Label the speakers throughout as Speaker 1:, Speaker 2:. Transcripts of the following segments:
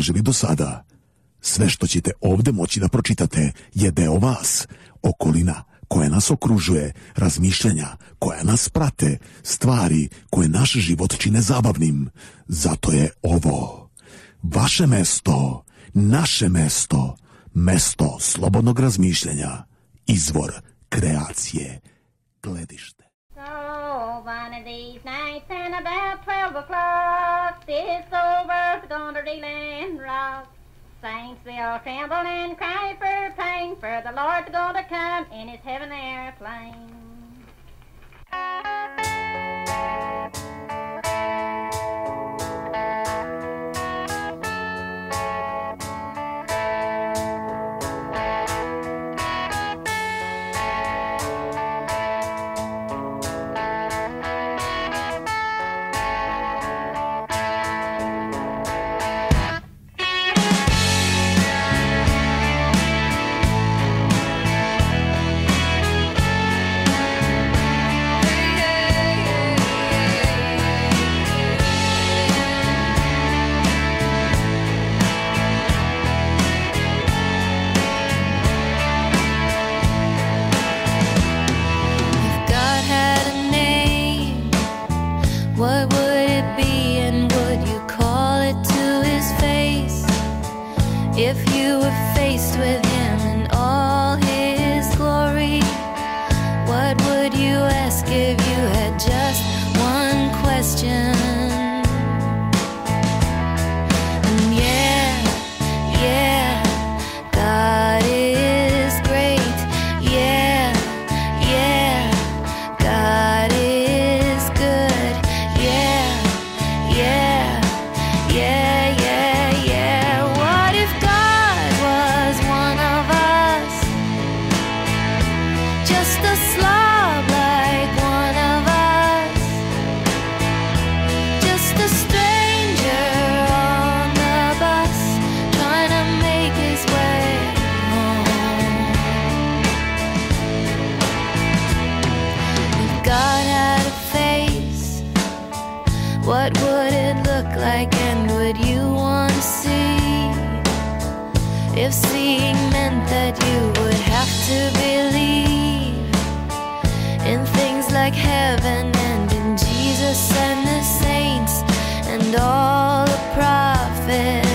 Speaker 1: tražili do sada. Sve što ćete ovde moći da pročitate je deo vas, okolina koja nas okružuje, razmišljanja koja nas prate, stvari koje naš život čine zabavnim. Zato je ovo vaše mesto, naše mesto, mesto slobodnog razmišljanja, izvor kreacije, gledište.
Speaker 2: One of these nights and about twelve o'clock, this old world's gonna reel and rock. Saints they'll tremble and cry for pain, for the Lord's gonna come in his heaven airplane.
Speaker 3: If meant that you would have to believe in things like heaven and in Jesus and the saints and all the prophets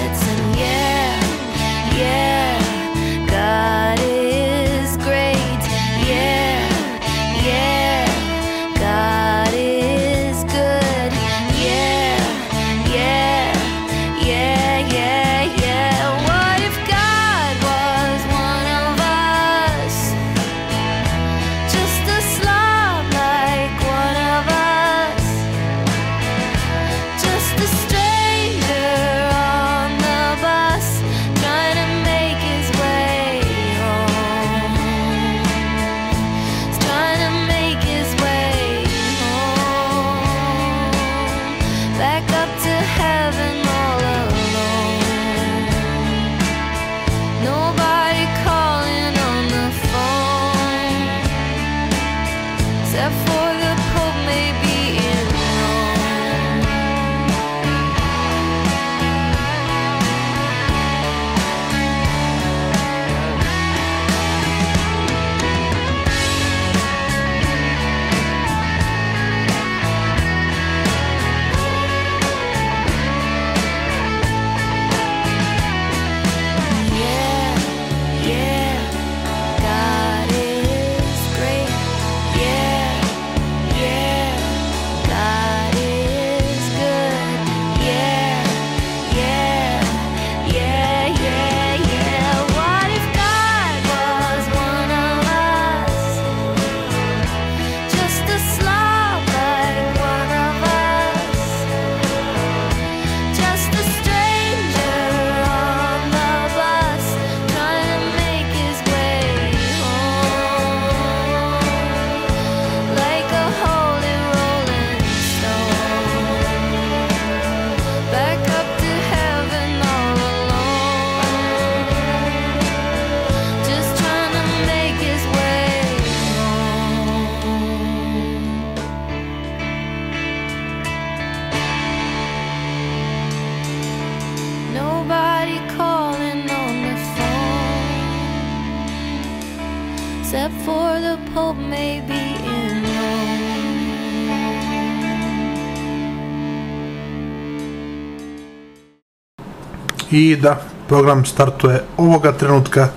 Speaker 4: I da, program startuje ovoga trenutka.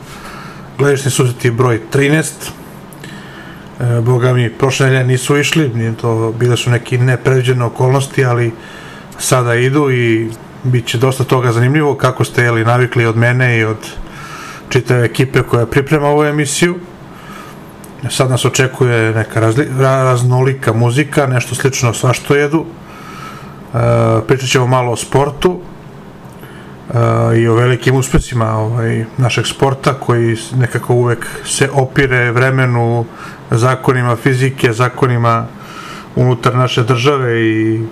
Speaker 4: Gledašnji susreti broj 13. E, Boga mi, prošle nedelje nisu išli, nije to, bile su neki nepredviđene okolnosti, ali sada idu i bit će dosta toga zanimljivo, kako ste jeli navikli od mene i od čitave ekipe koja priprema ovu emisiju. Sad nas očekuje neka razli, raznolika muzika, nešto slično svašto jedu. E, pričat ćemo malo o sportu, i o velikim uspesima ovaj, našeg sporta koji nekako uvek se opire vremenu, zakonima fizike, zakonima unutar naše države i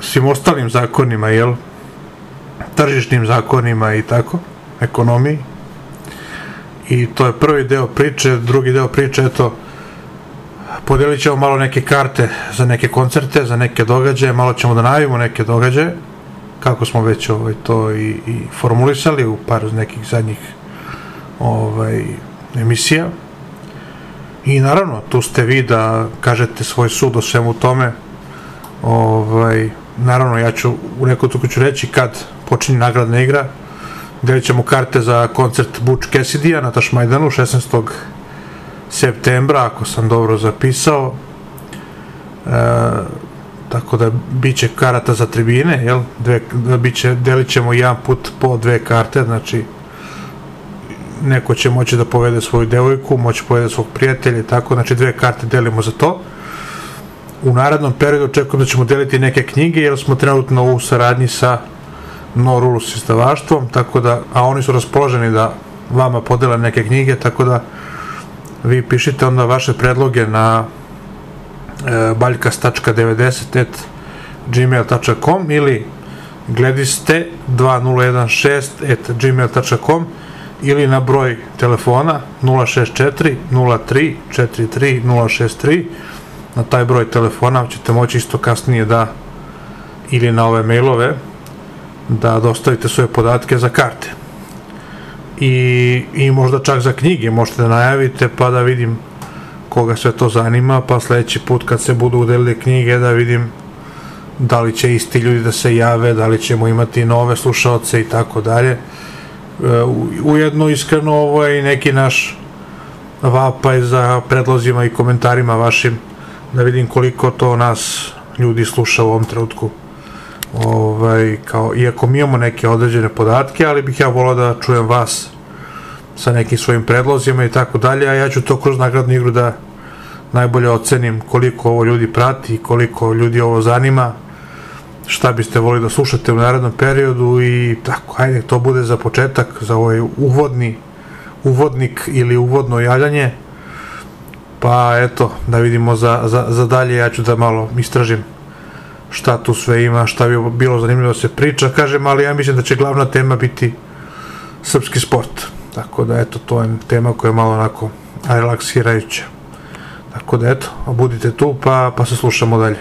Speaker 4: svim ostalim zakonima, jel? Tržišnim zakonima i tako, ekonomiji. I to je prvi deo priče, drugi deo priče, eto, podelit ćemo malo neke karte za neke koncerte, za neke događaje, malo ćemo da najavimo neke događaje, kako smo već ovaj, to i, i formulisali u par nekih zadnjih ovaj, emisija. I naravno, tu ste vi da kažete svoj sud o svemu tome. Ovaj, naravno, ja ću u neku tuku ću reći kad počinje nagradna igra. Delit ćemo karte za koncert Butch Cassidy-a na Tašmajdanu 16. septembra, ako sam dobro zapisao. E, tako da biće karata za tribine, jel? Dve, da biće, delit ćemo jedan put po dve karte, znači neko će moći da povede svoju devojku, moći povede svog prijatelja tako, znači dve karte delimo za to. U narednom periodu očekujem da ćemo deliti neke knjige, jer smo trenutno u saradnji sa No Rules izdavaštvom, tako da, a oni su raspoloženi da vama podele neke knjige, tako da vi pišite onda vaše predloge na baljkas.90 gmail.com ili glediste 2016 at gmail.com ili na broj telefona 064 03 43 063 na taj broj telefona ćete moći isto kasnije da ili na ove mailove da dostavite svoje podatke za karte. I, i možda čak za knjige možete da najavite pa da vidim koga sve to zanima, pa sledeći put kad se budu udelili knjige da vidim da li će isti ljudi da se jave, da li ćemo imati nove slušalce i tako dalje. E, ujedno iskreno ovo je i neki naš vapaj za predlozima i komentarima vašim da vidim koliko to nas ljudi sluša u ovom trenutku. Ovaj, kao, iako mi imamo neke određene podatke, ali bih ja volao da čujem vas sa nekim svojim predlozima i tako dalje, a ja ću to kroz nagradnu igru da najbolje ocenim koliko ovo ljudi prati, koliko ljudi ovo zanima, šta biste volili da slušate u narednom periodu i tako, hajde, to bude za početak, za ovaj uvodni uvodnik ili uvodno javljanje, pa eto, da vidimo za, za, za dalje, ja ću da malo istražim šta tu sve ima, šta bi bilo zanimljivo da se priča, kažem, ali ja mislim da će glavna tema biti srpski sport. Така да, ето, тоа е тема која е мало нако релаксирајуќа. Така да, ето, будите ту, па, па се слушамо дали.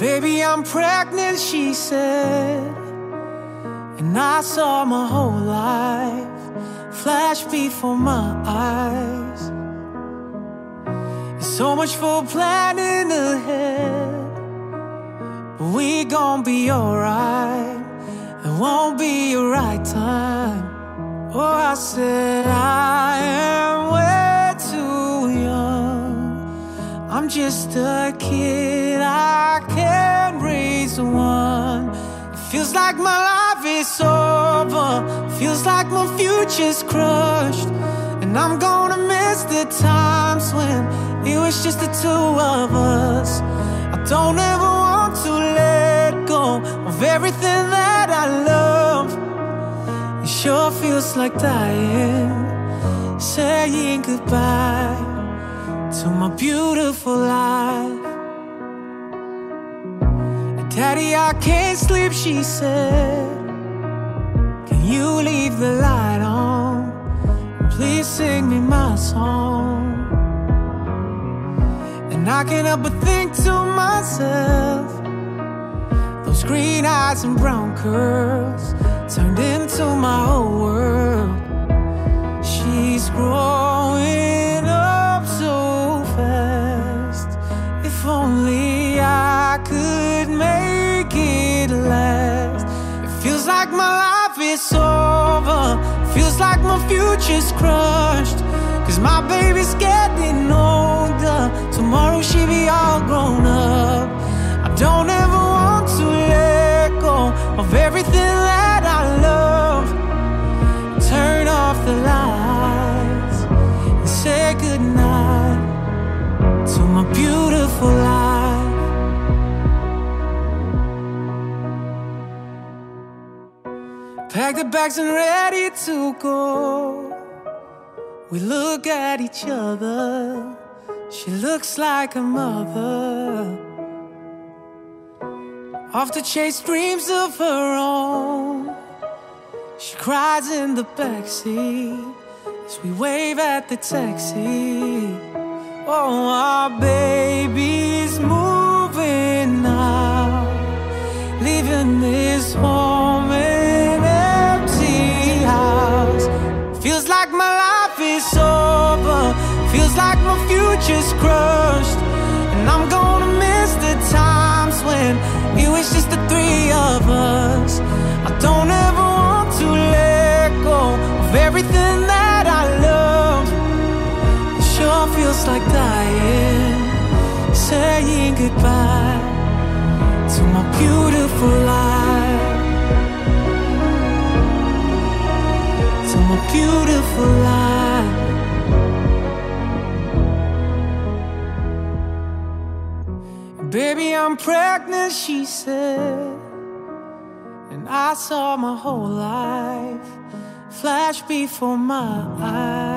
Speaker 4: Baby, I'm pregnant, she said. And I saw my whole life flash before my eyes. So much for planning ahead. We gon' be alright. It won't be a right time. Oh, I said I am way too young. I'm just a kid. I can't raise one. It feels like my life is over. Feels like my future's crushed. And I'm gonna miss the times when it was just the two of us. I don't ever of everything that I love. It sure feels like dying, saying goodbye to my beautiful life. Daddy, I can't sleep, she said. Can you leave the light on? Please sing me my song. And I can't help but think to myself, those
Speaker 5: green eyes and brown curls turned into my whole world. She's growing up so fast. If only I could make it last. It feels like my life is over. Feels like my future's crushed. Cause my baby's getting older. Tomorrow she'll be all grown up. of everything that I love. Turn off the lights and say goodnight to my beautiful life. Pack the bags and ready to go. We look at each other. She looks like a mother off to chase dreams of her own. She cries in the backseat as we wave at the taxi. Oh, our baby's moving now, leaving this home. And she said. And I saw my whole life flash before my eyes.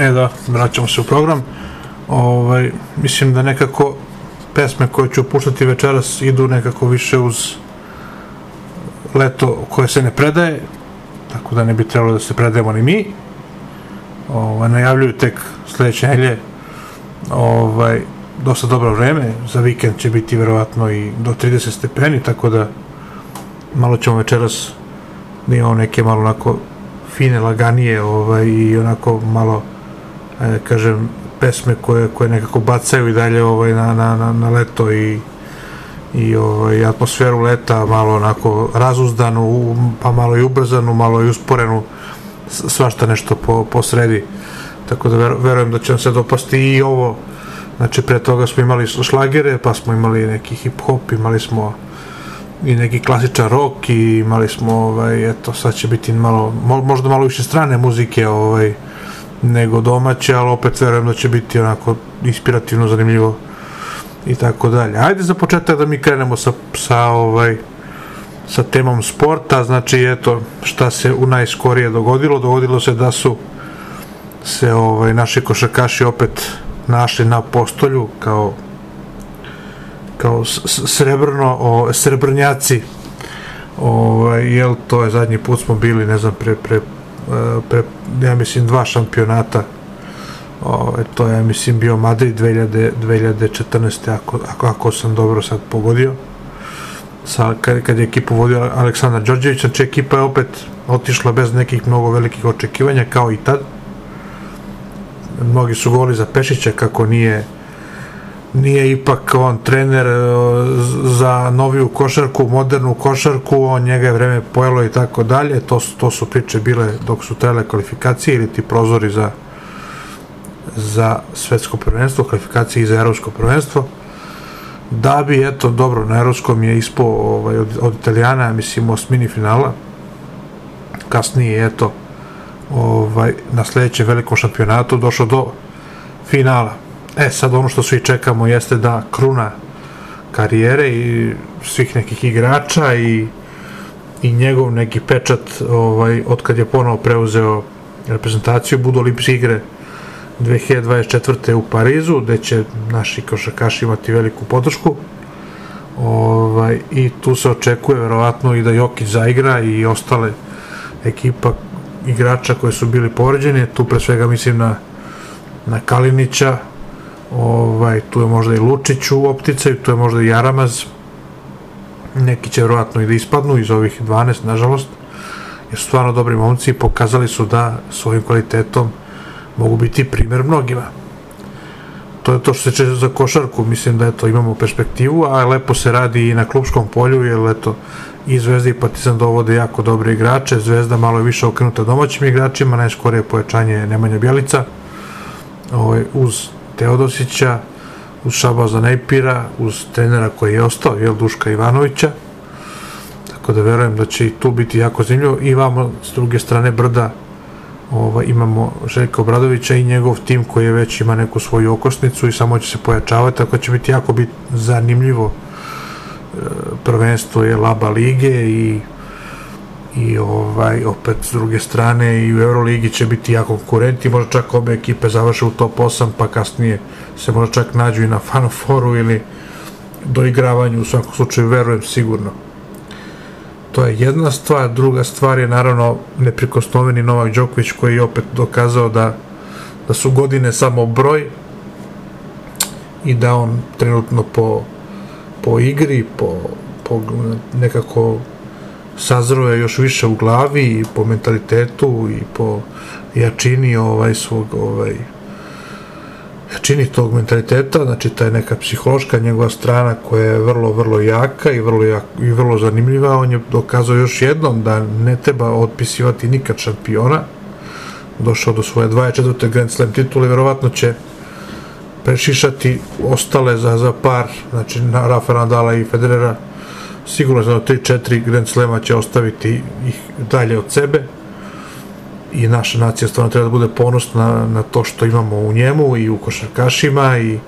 Speaker 4: E da, vraćamo se u program. Ovaj, mislim da nekako pesme koje ću puštati večeras idu nekako više uz leto koje se ne predaje, tako da ne bi trebalo da se predajemo ni mi. Ovaj, najavljuju tek sledeće nelje ovaj, dosta dobro vreme, za vikend će biti verovatno i do 30 stepeni, tako da malo ćemo večeras da imamo neke malo onako fine, laganije ovaj, i onako malo e, kažem pesme koje, koje nekako bacaju i dalje ovaj, na, na, na, na leto i i ovaj, atmosferu leta malo onako razuzdanu, pa malo i ubrzanu, malo i usporenu, svašta nešto po, po sredi. Tako da ver, verujem da će vam se dopasti i ovo. Znači, pre toga smo imali šlagere, pa smo imali neki hip-hop, imali smo i neki klasičan rock i imali smo, ovaj, eto, sad će biti malo, možda malo više strane muzike, ovaj, nego domaće, ali opet verujem da će biti onako inspirativno, zanimljivo i tako dalje. Ajde za početak da mi krenemo sa, sa ovaj sa temom sporta, znači eto šta se u najskorije dogodilo, dogodilo se da su se ovaj naši košarkaši opet našli na postolju kao kao srebrno o, srebrnjaci. Ovaj, jel to je zadnji put smo bili ne znam pre, pre, pre ja mislim dva šampionata Ove, to je, mislim, bio Madrid 2000, 2014. Ako, ako, ako sam dobro sad pogodio. Sa, kad, kad je ekipu vodio Aleksandar Đorđević, znači ekipa je opet otišla bez nekih mnogo velikih očekivanja, kao i tad. Mnogi su govorili za Pešića kako nije nije ipak on trener e, za noviju košarku, modernu košarku, on njega je vreme pojelo i tako dalje, to, to su priče bile dok su tele kvalifikacije ili ti prozori za za svetsko prvenstvo, kvalifikacije i za evropsko prvenstvo, da bi, eto, dobro, na evropskom je ispo ovaj, od, od Italijana, mislim, osmini finala, kasnije, eto, ovaj, na sledećem velikom šampionatu došao do finala. E, sad ono što svi čekamo jeste da kruna karijere i svih nekih igrača i i njegov neki pečat ovaj, od kad je ponovo preuzeo reprezentaciju budu olimpijske igre 2024. u Parizu, gde će naši košarkaši imati veliku podršku. Ovaj, I tu se očekuje verovatno i da Jokić zaigra i ostale ekipa igrača koji su bili povređeni, tu pre svega mislim na, na Kalinića, ovaj, tu je možda i Lučić u opticaju, tu je možda i Jaramaz, neki će verovatno i da ispadnu iz ovih 12, nažalost, jer su stvarno dobri momci i pokazali su da svojim kvalitetom mogu biti primer mnogima. To je to što se čeže za košarku, mislim da eto imamo perspektivu, a lepo se radi i na klubskom polju, jer eto i Zvezda i Partizan dovode jako dobre igrače, Zvezda malo je više okrenuta domaćim igračima, najskorije pojačanje Nemanja Bjelica, ovaj, uz Teodosića, uz Šabaza Nejpira, uz trenera koji je ostao, jel, Duška Ivanovića, tako da verujem da će i tu biti jako zanimljivo. I vamo s druge strane Brda ovaj, imamo Željka Obradovića i njegov tim koji je već ima neku svoju okosnicu i samo će se pojačavati, tako će biti jako bit zanimljivo e, prvenstvo je Laba lige i i ovaj opet s druge strane i u Euroligi će biti jako konkurenti, možda čak obe ekipe završe u top 8 pa kasnije se možda čak nađu i na Final Fouru ili doigravanju u svakom slučaju verujem sigurno. To je jedna stvar, druga stvar je naravno neprikosnoveni Novak Đoković koji je opet dokazao da, da su godine samo broj i da on trenutno po, po igri, po, po nekako sazroje još više u glavi i po mentalitetu i po jačini ovaj svog ovaj čini tog mentaliteta, znači ta je neka psihološka njegova strana koja je vrlo, vrlo jaka i vrlo, jak, i vrlo zanimljiva. On je dokazao još jednom da ne treba otpisivati nikad šampiona. Došao do svoje 24. Grand Slam titule, verovatno će prešišati ostale za, za par, znači na Rafa Nadala i Federera. Sigurno za 3-4 Grand Slema će ostaviti ih dalje od sebe i naša nacija stvarno treba da bude ponosna na, to što imamo u njemu i u košarkašima i,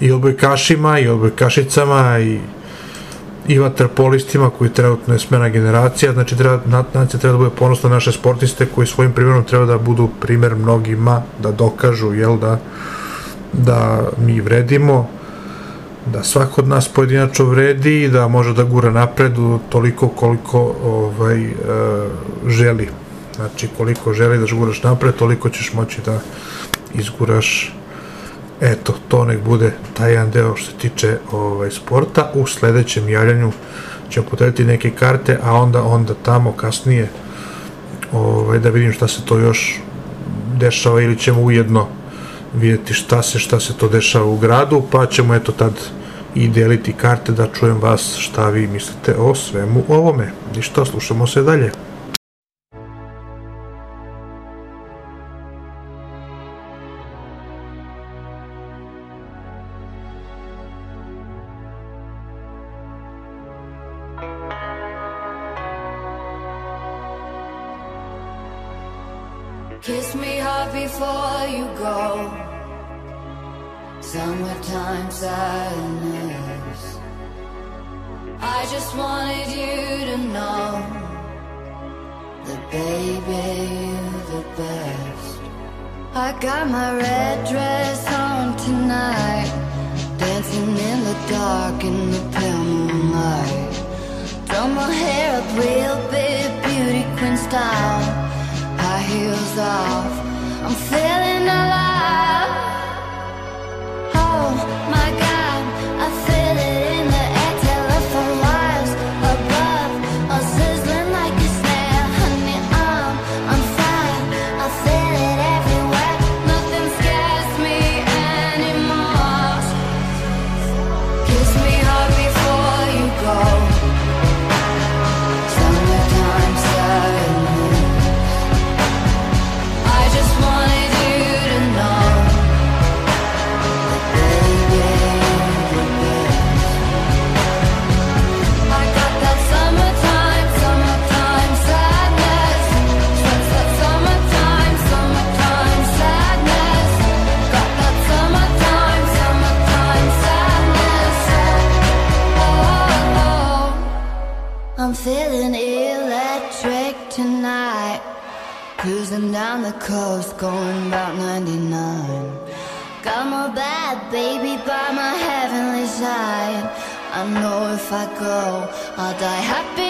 Speaker 4: i odbojkašima i odbojkašicama i, i vaterpolistima koji trenutno je smena generacija, znači treba, nacija treba da bude ponosna na naše sportiste koji svojim primjerom treba da budu primer mnogima, da dokažu, jel da, da mi vredimo, da svako od nas pojedinačno vredi i da može da gura napredu toliko koliko ovaj, e, želi. Znači koliko želi da guraš napred, toliko ćeš moći da izguraš eto, to nek bude taj jedan deo što se tiče ovaj, sporta. U sledećem javljanju ćemo podeliti neke karte, a onda onda tamo kasnije ovaj, da vidim šta se to još dešava ili ćemo ujedno vidjeti šta se šta se to dešava u gradu, pa ćemo eto tad i deliti karte da čujem vas šta vi mislite o svemu ovome. I što, slušamo se dalje.
Speaker 3: Just wanted you to know that, baby, you're the best. I got my red dress on tonight, dancing in the dark in the pale moonlight. Throw my hair up real big, beauty queen style high heels off. I'm feeling alive. Feeling electric tonight. Cruising down the coast, going about 99. Got my bad baby by my heavenly side. I know if I go, I'll die happy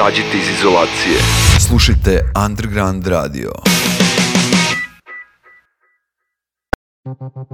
Speaker 6: izađite iz izolacije. Slušajte Underground Radio.
Speaker 7: Počinje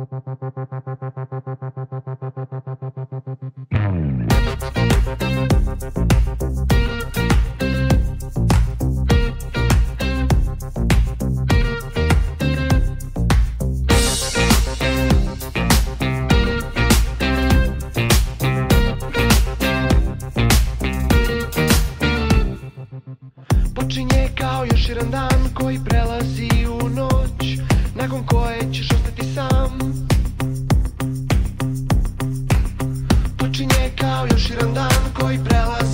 Speaker 7: jedan dan koji prelazi u noć Nakon koje ćeš ostati sam. Počinje kao još jedan dan koji prelazi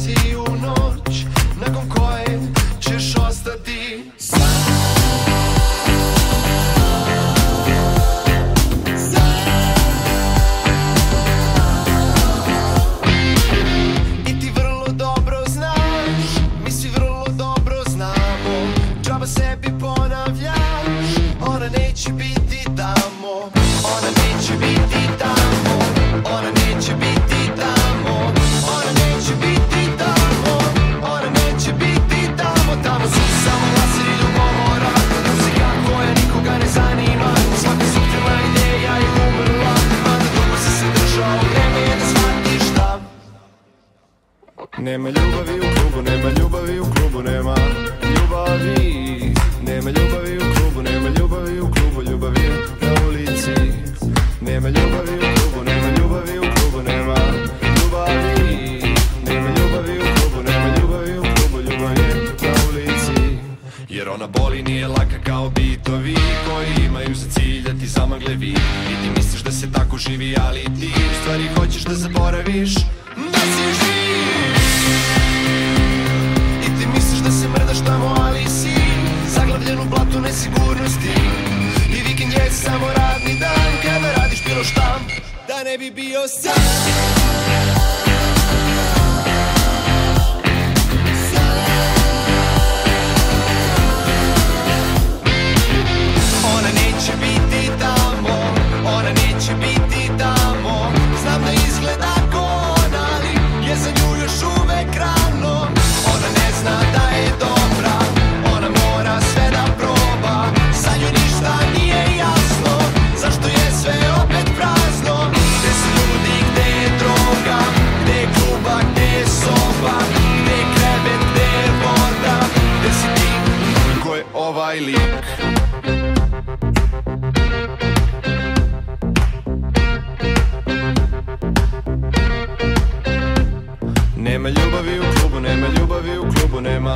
Speaker 7: klubu, nema ljubavi u klubu, nema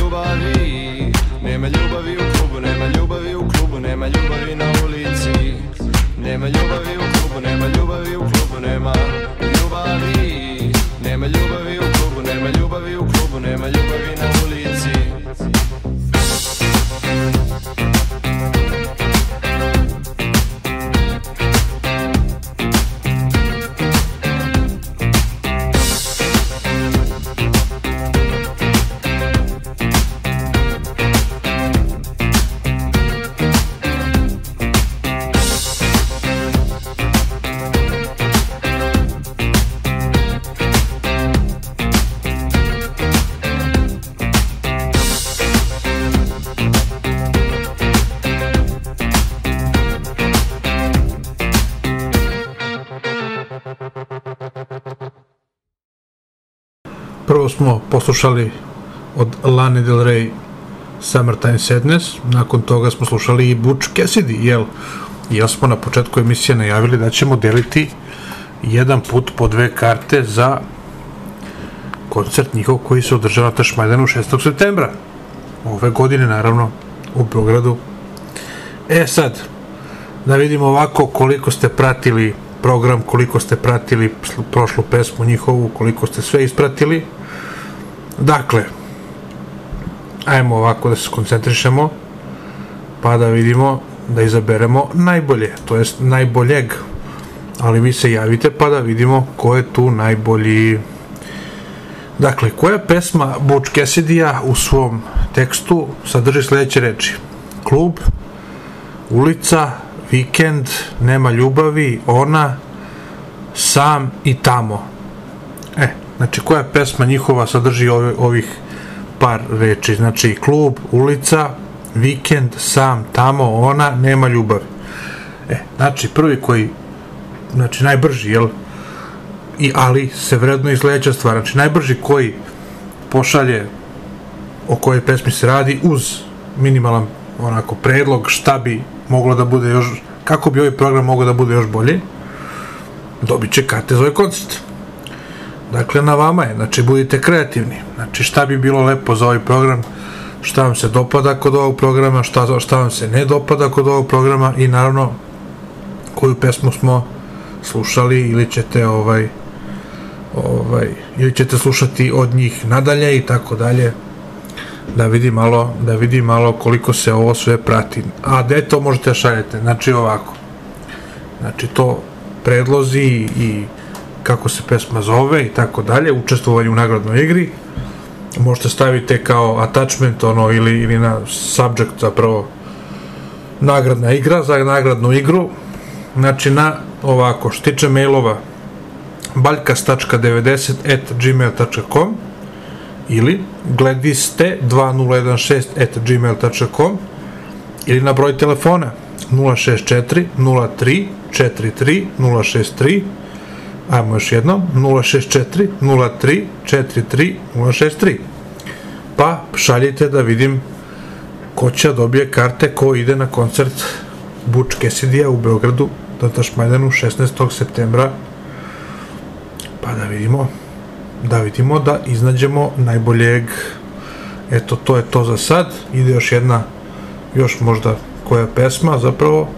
Speaker 7: ljubavi. Nema ljubavi u klubu, nema ljubavi u klubu, nema ljubavi na ulici. Nema ljubavi u klubu, nema ljubavi u klubu, nema ljubavi. Nema ljubavi u klubu, nema ljubavi u klubu, nema ljubavi na
Speaker 4: poslušali od Lana Del Rey Summertime Sadness, nakon toga smo slušali i Butch Cassidy, jel? Jel smo na početku emisije najavili da ćemo deliti jedan put po dve karte za koncert njihov koji se održava na Tašmajdanu 6. septembra. Ove godine, naravno, u Beogradu. E sad, da vidimo ovako koliko ste pratili program, koliko ste pratili prošlu pesmu njihovu, koliko ste sve ispratili. Dakle, ajmo ovako da se skoncentrišemo, pa da vidimo, da izaberemo najbolje, to jest najboljeg. Ali vi se javite pa da vidimo ko je tu najbolji. Dakle, koja pesma Butch Cassidy-a u svom tekstu sadrži sledeće reči? Klub, ulica, vikend, nema ljubavi, ona, sam i tamo. E, znači koja pesma njihova sadrži ove, ovih par reči, znači klub, ulica, vikend, sam, tamo, ona, nema ljubavi. E, znači prvi koji, znači najbrži, jel, i ali se vredno sledeća stvar, znači najbrži koji pošalje o kojoj pesmi se radi uz minimalan onako predlog šta bi moglo da bude još kako bi ovaj program mogao da bude još bolji dobit će karte za ovaj koncert dakle na vama je. Znači budite kreativni. Znači šta bi bilo lepo za ovaj program? Šta vam se dopada kod ovog programa? Šta, šta vam se ne dopada kod ovog programa? I naravno koju pesmu smo slušali ili ćete ovaj ovaj ili ćete slušati od njih nadalje i tako dalje. Da vidi malo da vidi malo koliko se ovo sve prati. A gde to možete da šaljete? Znači ovako. Znači to predlozi i kako se pesma zove i tako dalje učestvovanje u nagradnoj igri. Možete staviti kao attachment ono ili, ili na subject zapravo nagradna igra za nagradnu igru. Znači na ovako štiče mailova baljkas.90 at gmail.com ili glediste 2016 at gmail.com ili na broj telefona 064 03 43 063 ajmo još jednom. 064 03 43 063 pa šaljite da vidim ko će da dobije karte ko ide na koncert Buč Kesidija u Beogradu na Tašmajdanu 16. septembra. Pa da vidimo da vidimo da iznađemo najboljeg. Eto to je to za sad. Ide još jedna još možda koja pesma zapravo.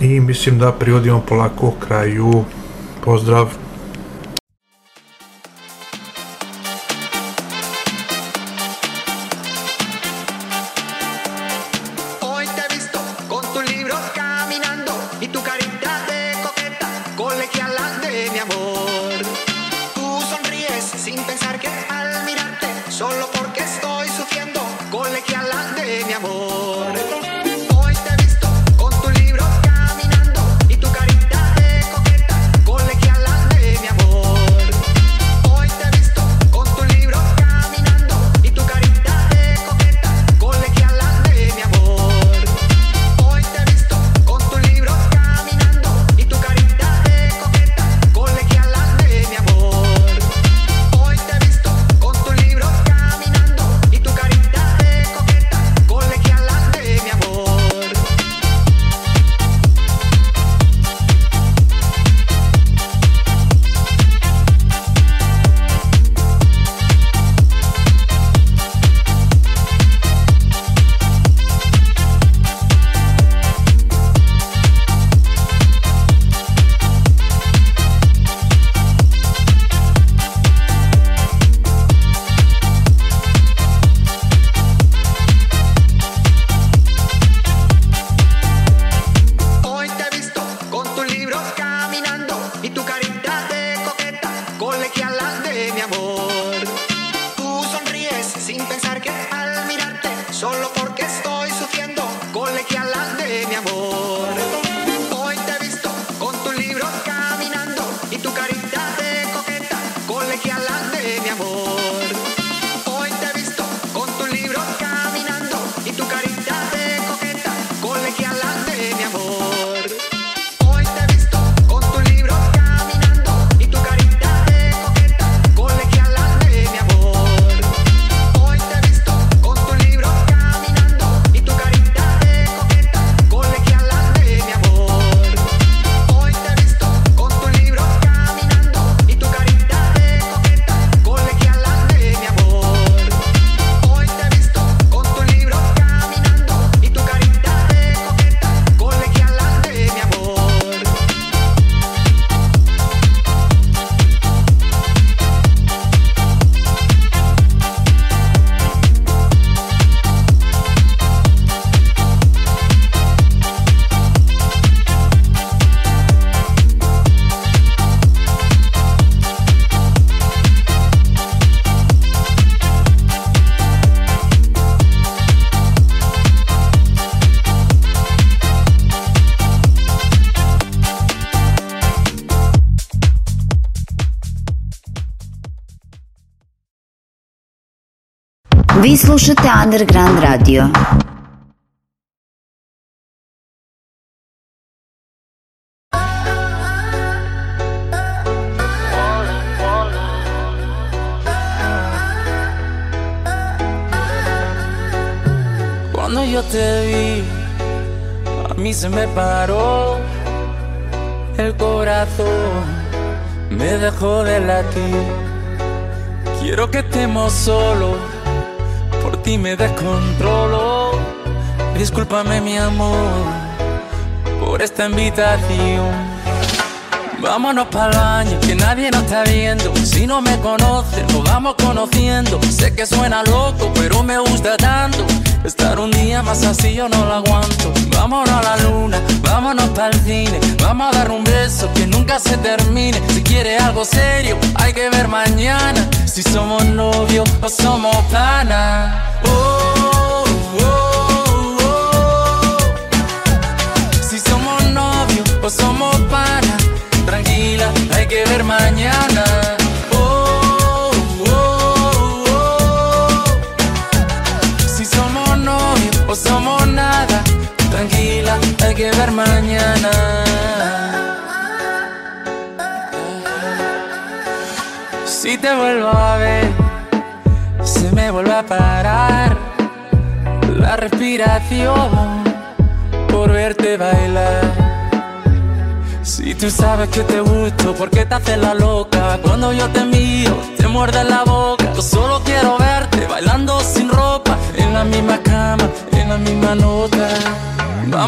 Speaker 4: I mislim da privodimo polako kraju pozdrav
Speaker 8: Vi slušate Underground Radio.
Speaker 9: Cuando yo te vi, a mí se me paró el corazón, me dejó de latir. Quiero que estemos solos, ti me descontrolo. Discúlpame mi amor por esta invitación. Vámonos para el baño, que nadie nos está viendo. Si no me conoces, nos vamos conociendo. Sé que suena loco, pero me gusta tanto. Estar un día más así yo no lo aguanto. Vámonos a la luna, vámonos para el cine. Vamos a dar un beso que nunca se termine. Si quiere algo serio, hay que ver mañana. Si somos novios o somos pana. Si somos novios o somos padres Tranquila, hay que ver mañana. Oh Si somos novios o somos nada Tranquila hay que ver mañana. Si te vuelvo a ver me vuelve a parar la respiración por verte bailar. Si tú sabes que te gusto, ¿por qué te haces la loca? Cuando yo te miro, te muerde la boca. Yo solo quiero verte bailando sin ropa, en la misma cama, en la misma nota.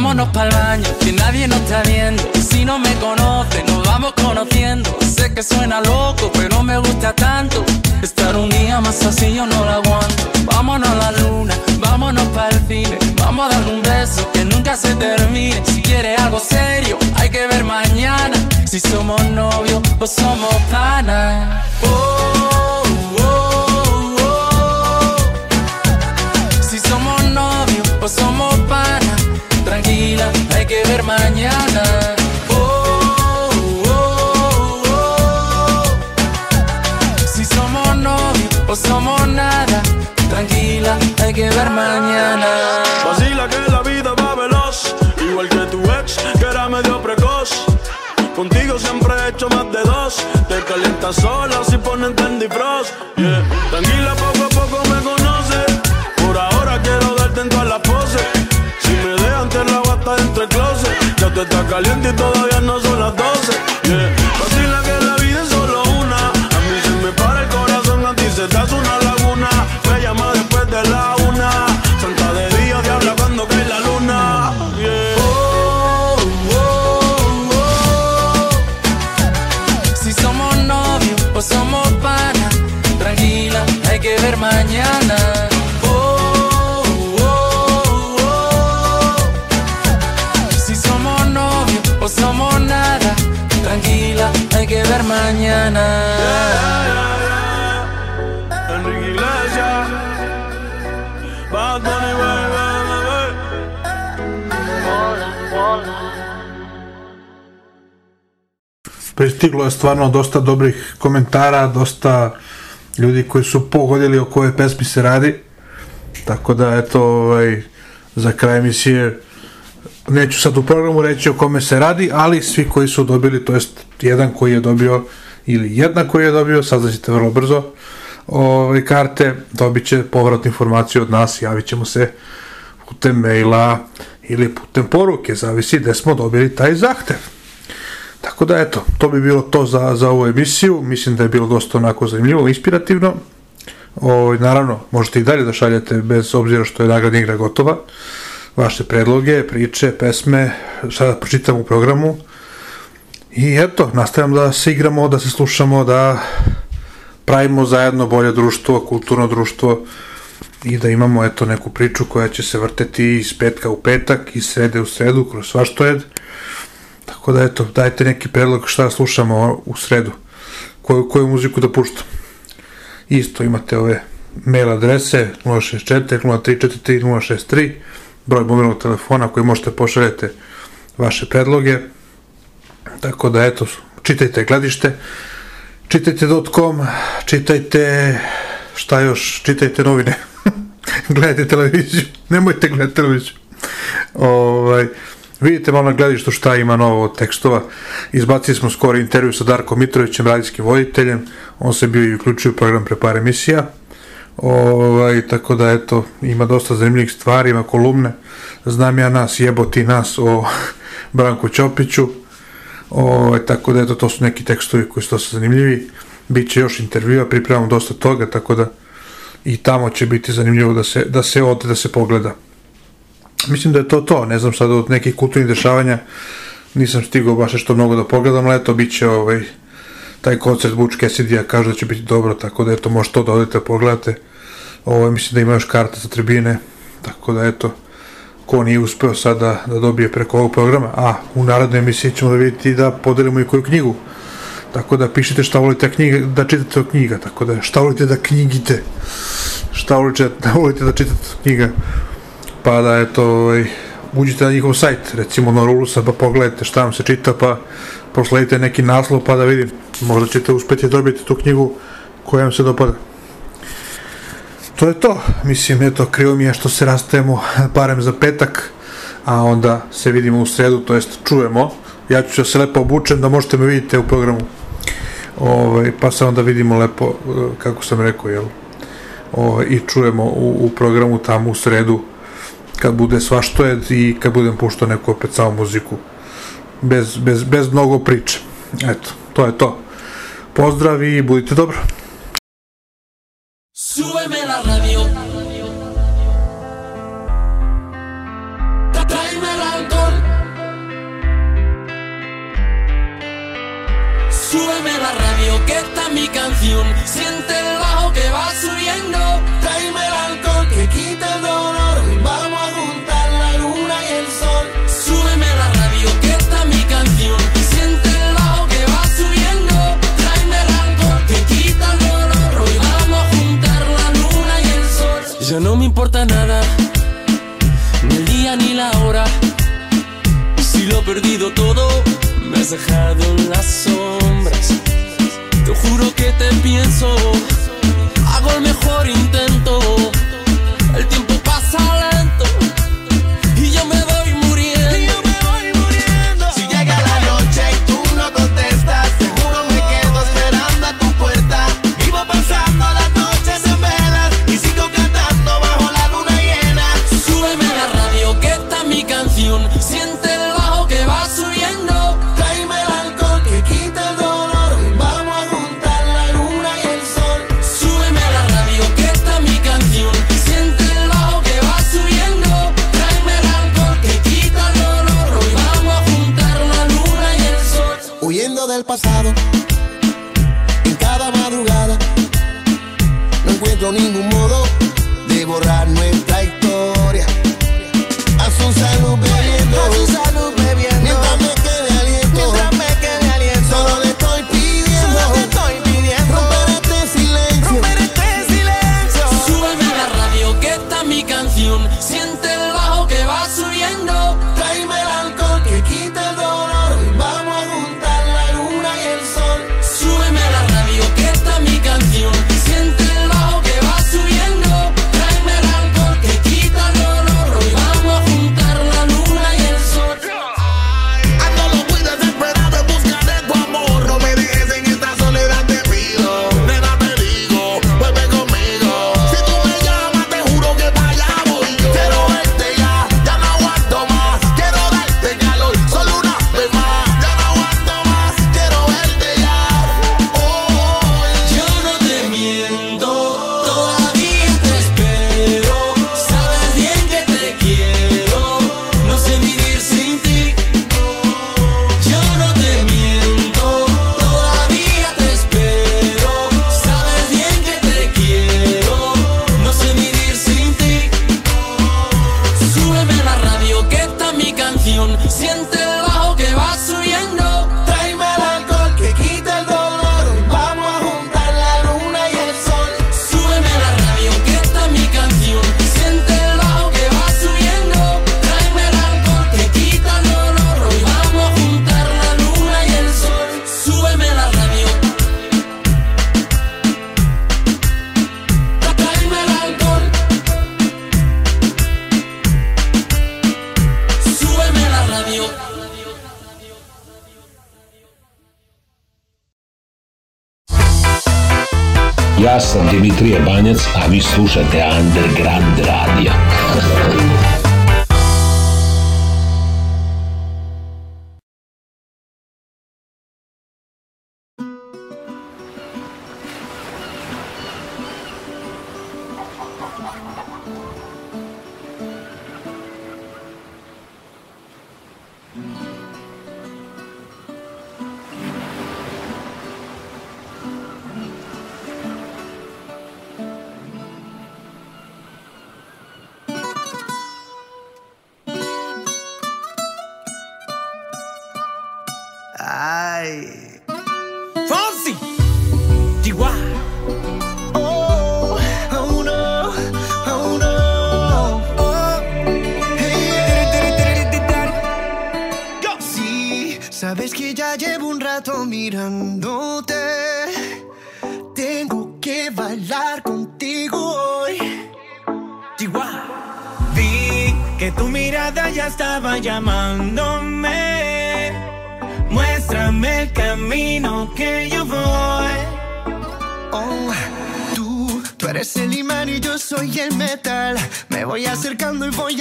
Speaker 9: Vámonos para el baño, que nadie nos está viendo. Si no me conoce, nos vamos conociendo. Sé que suena loco, pero me gusta tanto. Estar un día más así yo no lo aguanto. Vámonos a la luna, vámonos para el cine. Vamos a dar un beso que nunca se termine. Si quieres algo serio, hay que ver mañana. Si somos novios o somos pana. Oh, oh, oh. Si somos novios o somos pana. Tranquila, hay que ver mañana. Oh, oh, oh. Si somos novios o somos nada, tranquila, hay que ver mañana.
Speaker 10: Vacila que la vida va veloz, igual que tu ex, que era medio precoz. Contigo siempre he hecho más de dos. Te calientas sola si ponen Frost. Yeah. Tranquila, poco tú estás caliente y todavía no son las 12. Yeah. Wey.
Speaker 4: Pristiglo je stvarno dosta dobrih komentara, dosta ljudi koji su pogodili o koje pesmi se radi. Tako da, eto, ovaj, za kraj emisije neću sad u programu reći o kome se radi, ali svi koji su dobili, to jest jedan koji je dobio ili jedna koji je dobio, saznaćete vrlo brzo ove karte, dobit će povratnu informaciju od nas, javit ćemo se putem maila ili putem poruke, zavisi gde smo dobili taj zahtev. Tako da, eto, to bi bilo to za, za ovu emisiju. Mislim da je bilo dosta onako zanimljivo, inspirativno. O, naravno, možete i dalje da šaljete, bez obzira što je nagradna igra gotova, vaše predloge, priče, pesme, sada pročitam u programu. I eto, nastavljam da se igramo, da se slušamo, da pravimo zajedno bolje društvo, kulturno društvo i da imamo eto neku priču koja će se vrteti iz petka u petak, iz srede u sredu, kroz svaštojed. Tako da eto, dajte neki predlog šta slušamo u sredu, koju, koju muziku da puštam. Isto imate ove mail adrese 064 0343 063 broj mobilnog telefona koji možete pošaljete vaše predloge. Tako da eto, čitajte gledište, čitajte .com, čitajte šta još, čitajte novine. gledajte televiziju, nemojte gledati televiziju. Ovaj, vidite malo na gledištu šta ima novo od tekstova. Izbacili smo skoro intervju sa Darkom Mitrovićem, radijskim voditeljem. On se bio i uključio u program pre par emisija. Ovaj, tako da eto, ima dosta zanimljivih stvari, ima kolumne. Znam ja nas, jebo ti nas o Branku Ćopiću. Ovaj, tako da eto, to su neki tekstovi koji su dosta zanimljivi. Biće još intervjua, pripremamo dosta toga, tako da i tamo će biti zanimljivo da se, da se ode, da se pogleda. Mislim da je to to, ne znam sad od nekih kulturnih dešavanja, nisam stigao baš što mnogo da pogledam, ali eto, bit će ovaj, taj koncert Butch Cassidy-a kaže da će biti dobro, tako da eto, možete to da odete da pogledate. Ovo, mislim da ima još karta za tribine, tako da eto, ko nije uspeo sad da, da dobije preko ovog programa, a u narodnoj emisiji ćemo da vidjeti da podelimo i koju knjigu. Tako da pišite šta volite knjiga, da čitate od knjiga, tako da šta volite da knjigite, šta volite da, volite da čitate knjiga, pa da eto, ovaj, uđite na njihov sajt, recimo na Rulusa, pa pogledajte šta vam se čita, pa prosledite neki naslov, pa da vidim, možda ćete uspeti dobiti tu knjigu koja vam se dopada. To je to, mislim, eto, krivo mi je što se rastajemo barem za petak, a onda se vidimo u sredu, to jest čujemo, ja ću se lepo obučen da možete me vidite u programu. Ovaj, pa se onda vidimo lepo, eh, kako sam rekao, jel? Ovaj, I čujemo u, u programu tamo u sredu kad bude svaštojed i kad budem puštao neku opet samo muziku. Bez, bez, bez mnogo priče. Eto, to je to. Pozdrav i budite dobro.
Speaker 9: Súbeme la radio. Tráeme el alcohol. Súbeme la radio, que esta es mi canción. Todo, me has dejado en las sombras. Te juro que te pienso, hago el mejor intento.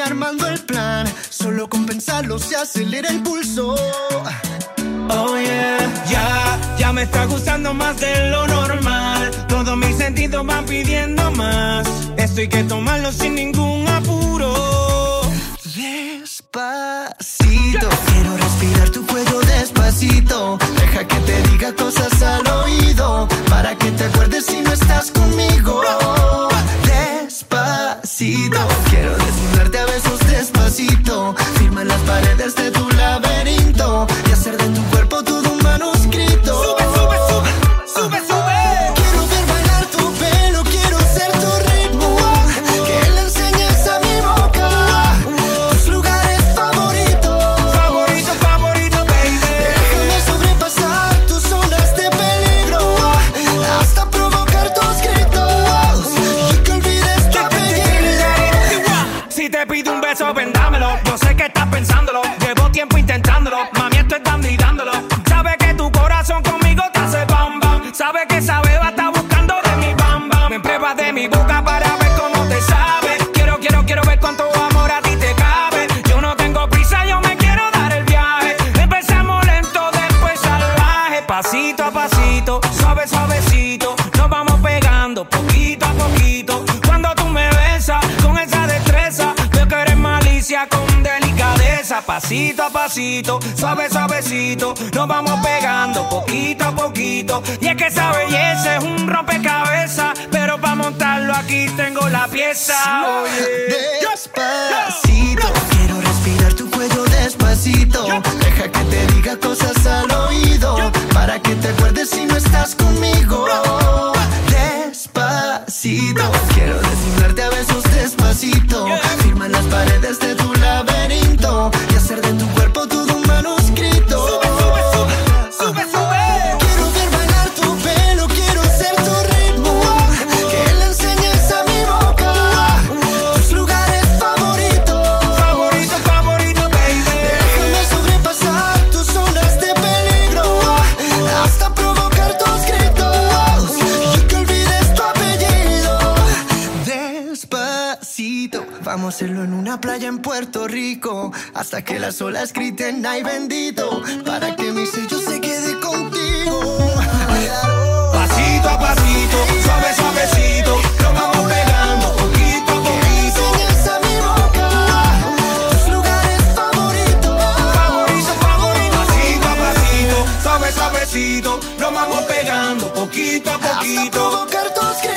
Speaker 7: armando el plan. Solo con pensarlo se acelera el pulso. Oh yeah, ya, ya me está gustando más de lo normal. Todos mis sentidos van pidiendo más. Esto hay que tomarlo sin ningún Vamos a hacerlo en una playa en Puerto Rico. Hasta que las olas griten, ay bendito. Para que mi sello se quede contigo. Pasito a pasito, suave, suavecito. Lo vamos pegando poquito a poquito. Enseñas a mi boca tus lugares favoritos. Favorito, favorito. Pasito a pasito, suave, suavecito. Lo vamos pegando poquito a poquito. Hasta